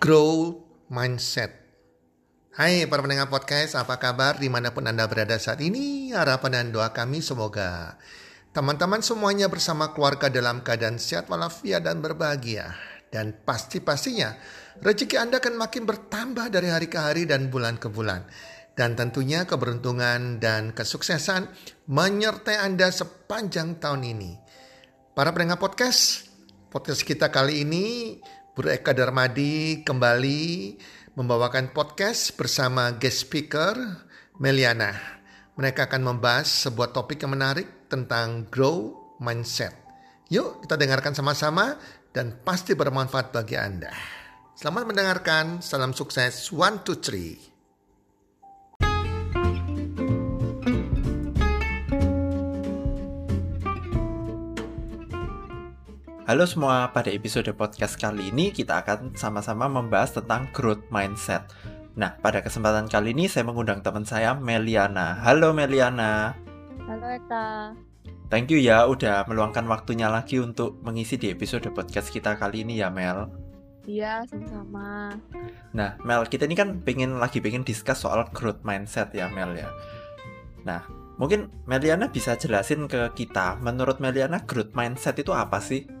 Grow Mindset. Hai para pendengar podcast, apa kabar di mana pun Anda berada saat ini? Harapan dan doa kami semoga teman-teman semuanya bersama keluarga dalam keadaan sehat walafiat dan berbahagia. Dan pasti-pastinya rezeki Anda akan makin bertambah dari hari ke hari dan bulan ke bulan. Dan tentunya keberuntungan dan kesuksesan menyertai Anda sepanjang tahun ini. Para pendengar podcast, podcast kita kali ini Guru Eka Darmadi kembali membawakan podcast bersama guest speaker Meliana. Mereka akan membahas sebuah topik yang menarik tentang grow mindset. Yuk kita dengarkan sama-sama dan pasti bermanfaat bagi Anda. Selamat mendengarkan, salam sukses, one, two, three. Halo semua, pada episode podcast kali ini kita akan sama-sama membahas tentang growth mindset. Nah, pada kesempatan kali ini saya mengundang teman saya Meliana. Halo Meliana. Halo Eka. Thank you ya udah meluangkan waktunya lagi untuk mengisi di episode podcast kita kali ini ya Mel. Iya, sama-sama. Nah, Mel, kita ini kan pengen lagi pengen discuss soal growth mindset ya Mel ya. Nah, mungkin Meliana bisa jelasin ke kita, menurut Meliana growth mindset itu apa sih?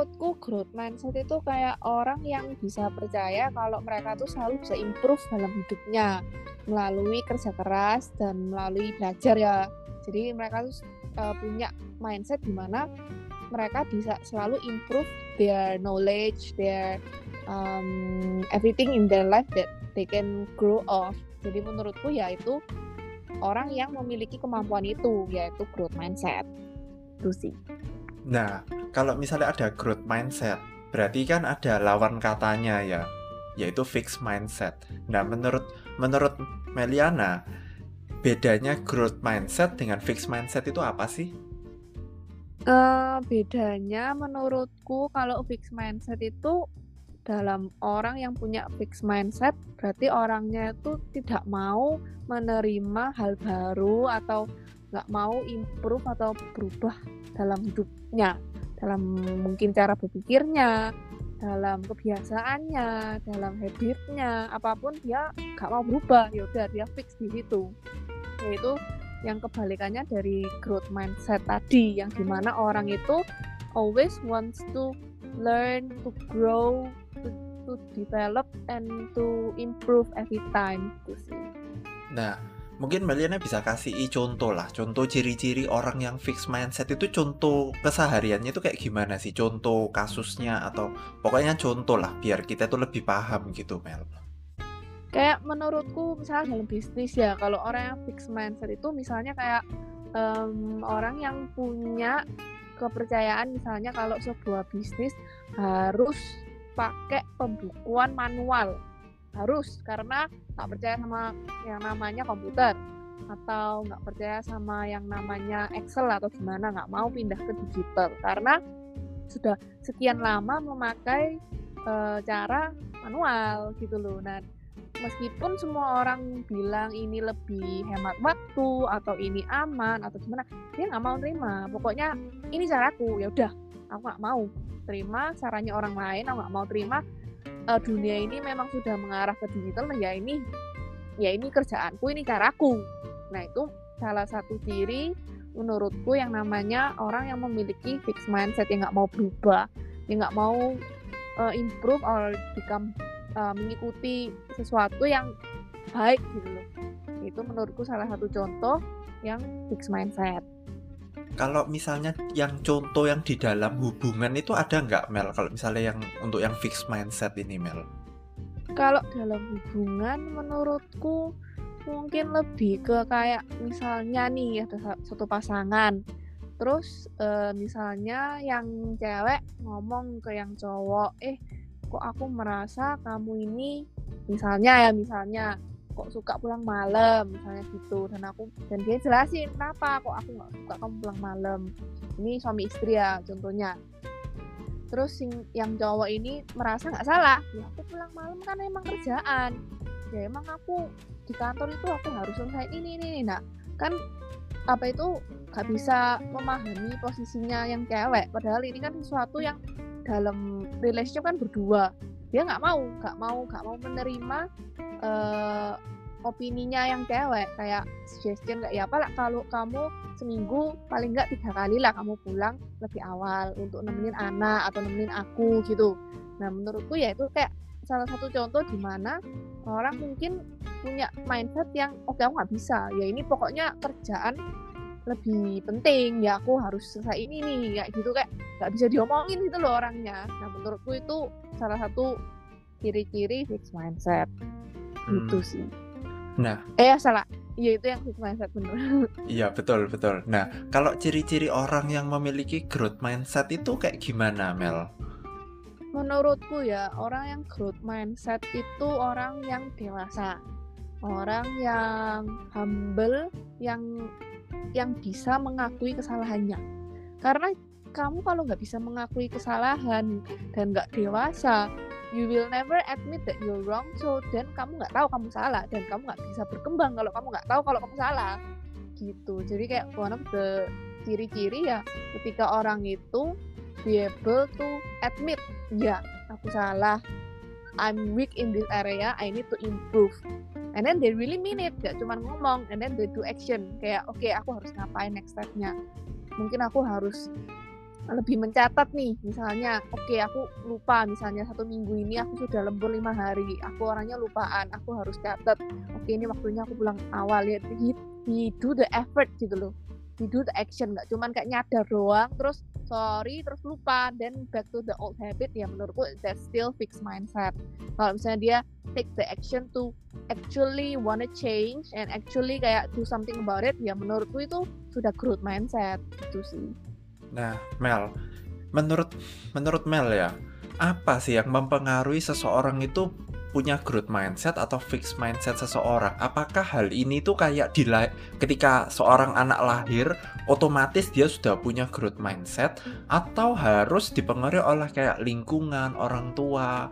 Menurutku growth mindset itu kayak orang yang bisa percaya kalau mereka tuh selalu bisa improve dalam hidupnya melalui kerja keras dan melalui belajar ya. Jadi mereka tuh uh, punya mindset di mana mereka bisa selalu improve their knowledge, their um, everything in their life that they can grow off. Jadi menurutku ya itu orang yang memiliki kemampuan itu yaitu growth mindset. Itu sih. Nah, kalau misalnya ada growth mindset, berarti kan ada lawan katanya ya, yaitu fixed mindset. Nah, menurut menurut Meliana, bedanya growth mindset dengan fixed mindset itu apa sih? Uh, bedanya menurutku kalau fixed mindset itu dalam orang yang punya fixed mindset berarti orangnya itu tidak mau menerima hal baru atau nggak mau improve atau berubah dalam hidupnya dalam mungkin cara berpikirnya, dalam kebiasaannya, dalam habitnya, apa pun dia gak mau berubah, ya udah dia fix di situ. Yaitu yang kebalikannya dari growth mindset tadi, yang di mana orang itu always wants to learn, to grow, to, to develop, and to improve every time. Gitu sih. Nah, mungkin Meliana bisa kasih contoh lah. Contoh ciri-ciri orang yang fix mindset itu contoh kesehariannya itu kayak gimana sih? Contoh kasusnya atau pokoknya contoh lah biar kita tuh lebih paham gitu Mel. Kayak menurutku misalnya dalam bisnis ya kalau orang yang fix mindset itu misalnya kayak um, orang yang punya kepercayaan misalnya kalau sebuah bisnis harus pakai pembukuan manual harus karena nggak percaya sama yang namanya komputer atau nggak percaya sama yang namanya Excel atau gimana nggak mau pindah ke digital karena sudah sekian lama memakai e, cara manual gitu loh. Nah meskipun semua orang bilang ini lebih hemat waktu atau ini aman atau gimana, dia nggak mau terima. Pokoknya ini caraku ya udah aku nggak mau terima caranya orang lain, aku nggak mau terima uh, dunia ini memang sudah mengarah ke digital nah ya ini ya ini kerjaanku ini caraku. Nah itu salah satu ciri menurutku yang namanya orang yang memiliki fixed mindset yang nggak mau berubah yang nggak mau uh, improve or become uh, mengikuti sesuatu yang baik gitu loh. Itu menurutku salah satu contoh yang fixed mindset kalau misalnya yang contoh yang di dalam hubungan itu ada nggak Mel? Kalau misalnya yang untuk yang fixed mindset ini Mel. Kalau dalam hubungan menurutku mungkin lebih ke kayak misalnya nih ada satu pasangan. Terus e, misalnya yang cewek ngomong ke yang cowok eh kok aku merasa kamu ini misalnya ya misalnya kok suka pulang malam misalnya gitu. Dan aku dan dia jelasin kenapa kok aku nggak suka kamu pulang malam? Ini suami istri ya contohnya. Terus sing, yang cowok ini merasa nggak salah ya aku pulang malam kan emang kerjaan. Ya emang aku di kantor itu aku harus selesai ini ini, ini. nah kan apa itu? Nggak bisa memahami posisinya yang cewek. Padahal ini kan sesuatu yang dalam relationship kan berdua dia nggak mau nggak mau nggak mau menerima uh, opininya yang cewek. Kayak suggestion kayak ya apa lah kalau kamu seminggu paling nggak tiga kali lah kamu pulang lebih awal untuk nemenin anak atau nemenin aku gitu. Nah menurutku ya itu kayak salah satu contoh di mana orang mungkin punya mindset yang oke okay, aku nggak bisa. Ya ini pokoknya kerjaan lebih penting ya aku harus selesai ini nih kayak gitu kayak nggak bisa diomongin gitu loh orangnya nah menurutku itu salah satu ciri-ciri fixed mindset hmm. gitu sih Nah, eh salah. Iya itu yang fixed mindset bener. Iya betul betul. Nah kalau ciri-ciri orang yang memiliki growth mindset itu kayak gimana Mel? Menurutku ya orang yang growth mindset itu orang yang dewasa, orang yang humble, yang yang bisa mengakui kesalahannya. Karena kamu kalau nggak bisa mengakui kesalahan dan nggak dewasa, you will never admit that you're wrong so dan kamu nggak tahu kamu salah dan kamu nggak bisa berkembang kalau kamu nggak tahu kalau kamu salah. Gitu. Jadi kayak one of the ciri-ciri ya ketika orang itu be able to admit ya aku salah. I'm weak in this area. I need to improve and then they really mean it gak cuma ngomong and then they do action. Kayak oke okay, aku harus ngapain next stepnya? Mungkin aku harus lebih mencatat nih misalnya oke okay, aku lupa misalnya satu minggu ini aku sudah lembur lima hari aku orangnya lupaan aku harus catat. Oke okay, ini waktunya aku pulang awal ya he, he do the effort gitu loh do the action nggak cuman kayak nyadar doang terus sorry terus lupa then back to the old habit ya menurutku that still fixed mindset. Kalau misalnya dia take the action to actually wanna change and actually kayak do something about it ya menurutku itu sudah growth mindset gitu sih. Nah, Mel, menurut menurut Mel ya, apa sih yang mempengaruhi seseorang itu punya growth mindset atau fixed mindset seseorang? Apakah hal ini tuh kayak di ketika seorang anak lahir otomatis dia sudah punya growth mindset atau harus dipengaruhi oleh kayak lingkungan, orang tua?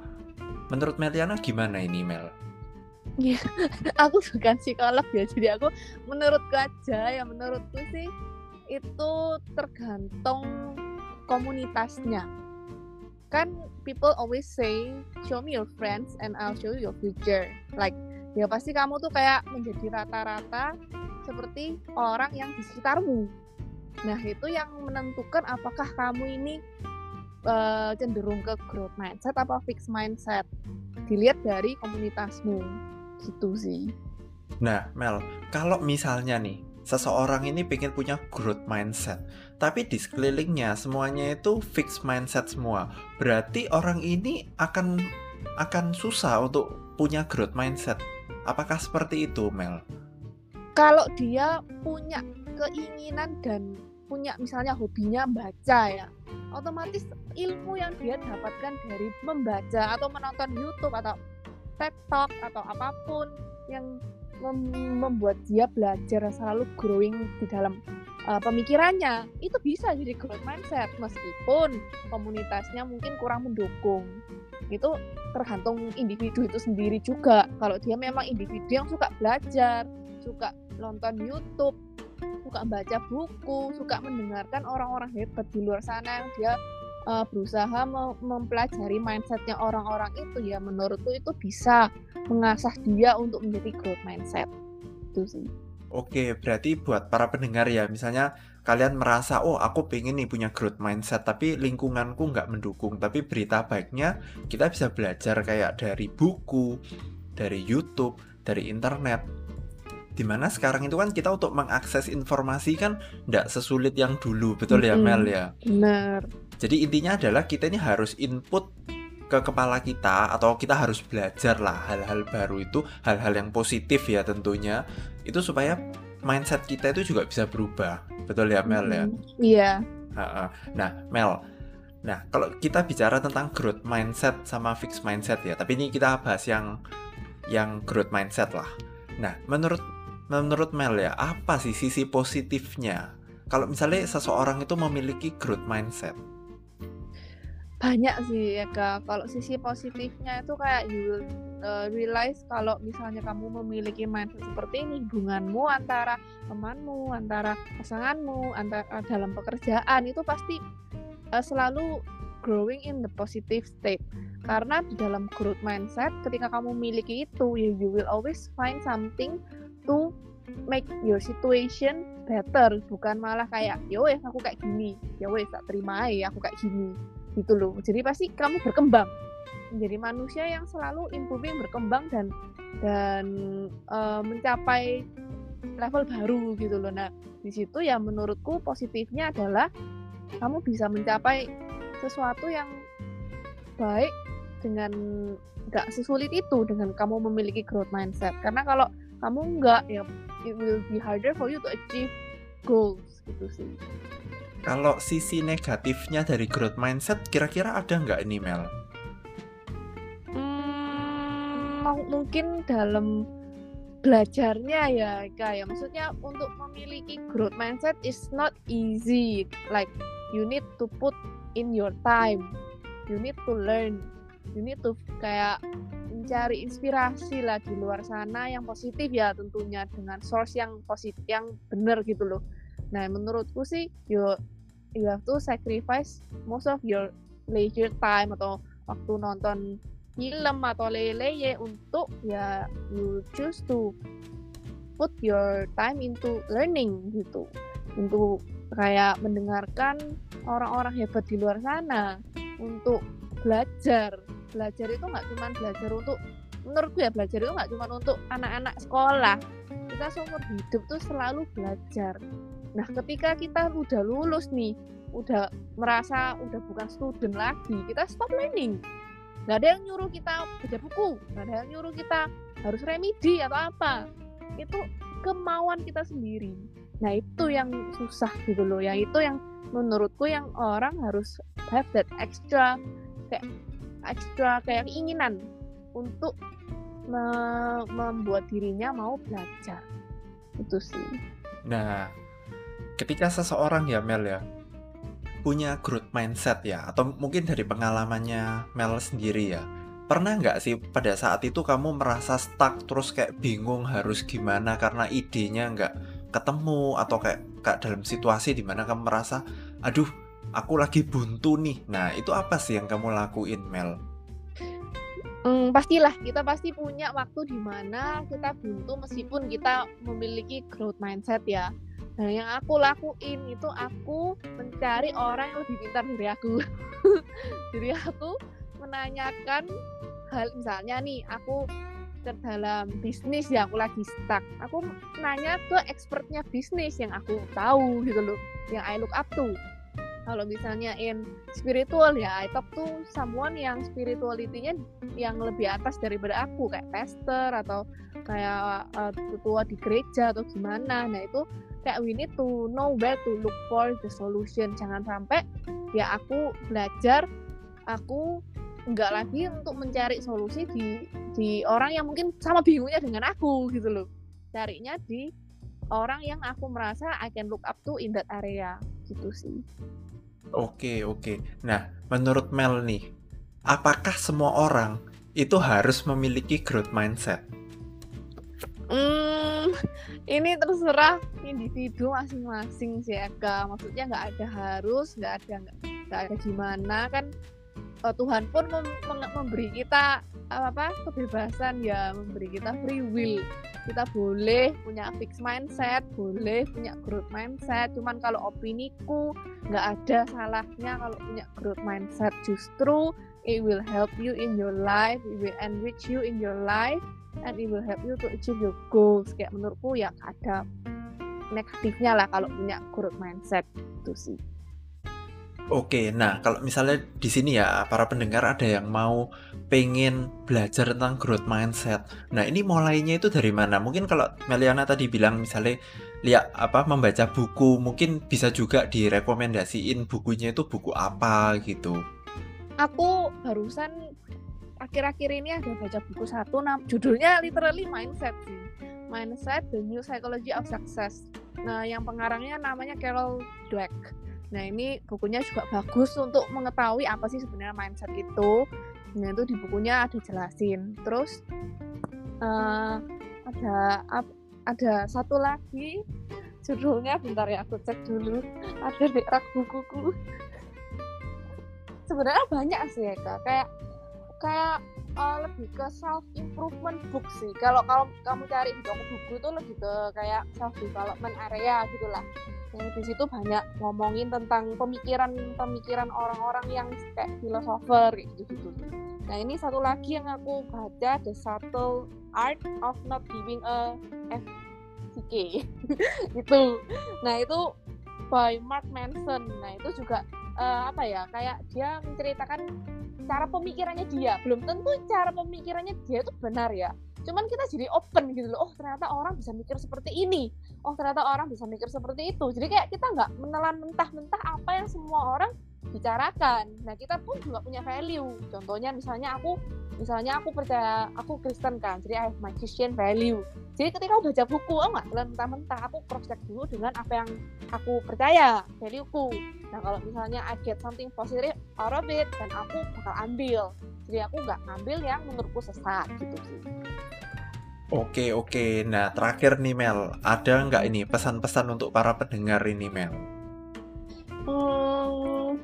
Menurut Meliana gimana ini Mel? Ya, aku bukan psikolog ya, jadi aku menurutku aja ya menurutku sih itu tergantung komunitasnya kan people always say show me your friends and I'll show you your future. Like ya pasti kamu tuh kayak menjadi rata-rata seperti orang yang di sekitarmu. Nah itu yang menentukan apakah kamu ini uh, cenderung ke growth mindset atau fixed mindset. Dilihat dari komunitasmu. Gitu sih. Nah Mel kalau misalnya nih seseorang ini pengen punya growth mindset. Tapi di sekelilingnya semuanya itu fixed mindset semua. Berarti orang ini akan akan susah untuk punya growth mindset. Apakah seperti itu Mel? Kalau dia punya keinginan dan punya misalnya hobinya baca ya otomatis ilmu yang dia dapatkan dari membaca atau menonton YouTube atau Talk atau apa pun yang mem membuat dia belajar selalu growing di dalam uh, pemikirannya. Itu bisa jadi growth mindset meskipun komunitasnya mungkin kurang mendukung. Itu tergantung individu itu sendiri juga. Kalau dia memang individu yang suka belajar suka nonton YouTube suka baca buku suka mendengarkan orang-orang hebat di luar sana yang dia uh, berusaha mempelajari mindsetnya orang-orang itu ya menurutku itu bisa mengasah dia untuk menjadi growth mindset itu sih Oke, berarti buat para pendengar ya, misalnya kalian merasa, oh aku pengen nih punya growth mindset, tapi lingkunganku nggak mendukung. Tapi berita baiknya, kita bisa belajar kayak dari buku, dari YouTube, dari internet. Di mana sekarang itu kan kita untuk mengakses informasi kan nggak sesulit yang dulu, betul ya Mel ya? Benar. Jadi intinya adalah kita ini harus input ke kepala kita atau kita harus belajar lah hal-hal baru itu hal-hal yang positif ya tentunya. Itu supaya mindset kita itu juga bisa berubah. Betul ya Mel ya? Iya. Nah Mel nah kalau kita bicara tentang growth mindset sama fixed mindset ya tapi ini kita bahas yang yang growth mindset lah. Nah menurut menurut Mel ya apa sih sisi positifnya? Kalau misalnya seseorang itu memiliki growth mindset banyak sih ya kak. Kalau sisi positifnya itu kayak you will uh, realize kalau misalnya kamu memiliki mindset seperti ini hubunganmu antara temanmu antara pasanganmu antara dalam pekerjaan itu pasti uh, selalu growing in the positive state. Karena di dalam growth mindset ketika kamu memiliki itu you, you will always find something to make your situation better. Bukan malah kayak ya aku kayak gini. Ya wes tak terima ya aku kayak gini gitu loh. Jadi pasti kamu berkembang. Menjadi manusia yang selalu improving berkembang dan dan uh, mencapai level baru gitu loh. Nah di situ ya menurutku positifnya adalah kamu bisa mencapai sesuatu yang baik dengan nggak sesulit itu dengan kamu memiliki growth mindset. Karena kalau kamu nggak ya it will be harder for you to achieve goals gitu sih kalau sisi negatifnya dari growth mindset kira-kira ada nggak ini Mel? Hmm, mungkin dalam belajarnya ya kayak maksudnya untuk memiliki growth mindset is not easy. Like you need to put in your time. You need to learn. You need to kayak mencari inspirasi lah di luar sana yang positif ya tentunya dengan source yang positif yang benar gitu loh. Nah menurutku sih you you have to sacrifice most of your leisure time atau waktu nonton film atau lele untuk ya you choose to put your time into learning gitu. Untuk kayak mendengarkan orang-orang hebat di luar sana. Untuk belajar. Belajar itu nggak cuma belajar untuk menurutku ya belajar itu nggak cuma untuk anak-anak sekolah. Kita seumur hidup tuh selalu belajar nah ketika kita udah lulus nih udah merasa udah bukan student lagi kita stop learning. Nggak ada yang nyuruh kita baca buku nggak ada yang nyuruh kita harus remedi atau apa. Itu kemauan kita sendiri. Nah itu yang susah gitu loh. Yang itu yang menurutku yang orang harus have that extra kayak extra kayak keinginan untuk me membuat dirinya mau belajar. Itu sih. Nah ketika seseorang ya Mel ya punya growth mindset ya atau mungkin dari pengalamannya Mel sendiri ya pernah nggak sih pada saat itu kamu merasa stuck terus kayak bingung harus gimana karena idenya nggak ketemu atau kayak, kayak dalam situasi di mana kamu merasa aduh aku lagi buntu nih nah itu apa sih yang kamu lakuin Mel? Hmm, pastilah kita pasti punya waktu di mana kita buntu meskipun kita memiliki growth mindset ya Nah, yang aku lakuin itu aku mencari orang yang lebih pintar dari aku. Jadi aku menanyakan hal misalnya nih, aku dalam bisnis ya aku lagi stuck. Aku nanya ke expertnya bisnis yang aku tahu gitu loh, yang I look up to. Kalau misalnya in spiritual ya, I talk to someone yang spirituality-nya yang lebih atas daripada aku kayak pastor atau kayak uh, ketua di gereja atau gimana. Nah, itu kayak we need to know where to look for the solution. Jangan sampai ya aku belajar aku nggak lagi untuk mencari solusi di di orang yang mungkin sama bingungnya dengan aku gitu loh. Carinya di orang yang aku merasa I can look up to in that area gitu sih. Oke oke. Nah menurut Mel nih apakah semua orang itu harus memiliki growth mindset Hmm, ini terserah individu masing-masing sih Eka. Maksudnya nggak ada harus, nggak ada nggak ada gimana kan uh, Tuhan pun mem memberi kita apa kebebasan ya, memberi kita free will. Kita boleh punya fix mindset, boleh punya growth mindset. Cuman kalau opiniku nggak ada salahnya kalau punya growth mindset. Justru it will help you in your life, it will enrich you in your life and it will help you to achieve your goals kayak menurutku ya ada negatifnya lah kalau punya growth mindset itu sih Oke, nah kalau misalnya di sini ya para pendengar ada yang mau pengen belajar tentang growth mindset. Nah ini mulainya itu dari mana? Mungkin kalau Meliana tadi bilang misalnya lihat apa membaca buku, mungkin bisa juga direkomendasiin bukunya itu buku apa gitu. Aku barusan akhir-akhir ini ada baca buku satu nam judulnya literally mindset sih. Mindset the new psychology of success. Nah yang pengarangnya namanya Carol Dweck. Nah ini bukunya juga bagus untuk mengetahui apa sih sebenarnya mindset itu. Nah itu di bukunya ada jelasin. Terus uh, ada ada satu lagi judulnya bentar ya aku cek dulu. Ada di rak bukuku. Sebenarnya banyak sih ya kak kayak kayak uh, lebih ke self improvement book sih kalau kalau kamu cari di toko buku itu lebih ke kayak self development area gitulah yang di situ banyak ngomongin tentang pemikiran-pemikiran orang-orang yang kayak filosofer gitu gitu. Nah ini satu lagi yang aku baca The Subtle Art of Not Giving a FCK gitu. Nah itu by Mark Manson. Nah itu juga uh, apa ya kayak dia menceritakan cara pemikirannya dia. Belum tentu cara pemikirannya dia itu benar ya. Cuman kita jadi open gitu loh. Oh ternyata orang bisa mikir seperti ini. Oh ternyata orang bisa mikir seperti itu. Jadi kayak kita nggak menelan mentah-mentah apa yang semua orang bicarakan. Nah kita pun juga punya value. Contohnya misalnya aku misalnya aku percaya aku Kristen kan. Jadi I have my Christian value jadi ketika aku baca buku oh nggak telan mentah-mentah aku cross check dulu dengan apa yang aku percaya valueku. Nah kalau misalnya I get something positive out of it dan aku bakal ambil. Jadi aku nggak ngambil yang menurutku sesat gitu sih. Oke oke, nah terakhir nih Mel, ada nggak ini pesan-pesan untuk para pendengar ini Mel? Hmm,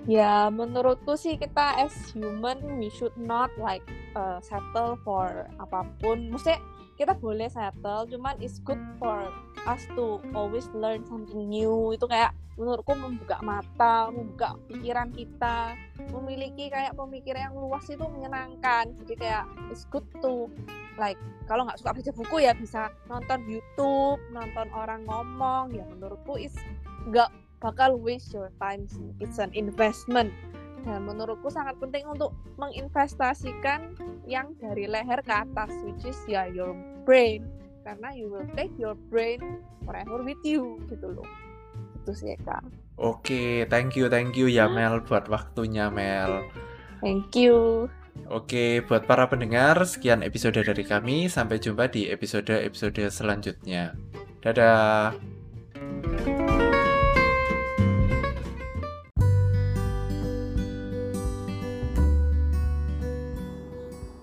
ya menurutku sih kita as human we should not like uh, settle for apa pun. Maksudnya kita boleh settle, cuman it's good for us to always learn something new. Itu kayak menurutku membuka mata, membuka pikiran kita, memiliki kayak pemikiran yang luas itu menyenangkan. Jadi kayak it's good to like kalau nggak suka baca buku ya bisa nonton YouTube nonton orang ngomong ya menurutku is nggak bakal waste your time sih. It's an investment. Dan menurutku sangat penting untuk menginvestasikan yang dari leher ke atas which is ya your brain. Karena you will take your brain forever with you gitu loh. Itu sih kak. Oke okay, thank you thank you ya Mel buat waktunya Mel. Thank you. Oke, buat para pendengar, sekian episode dari kami. Sampai jumpa di episode-episode selanjutnya. Dadah.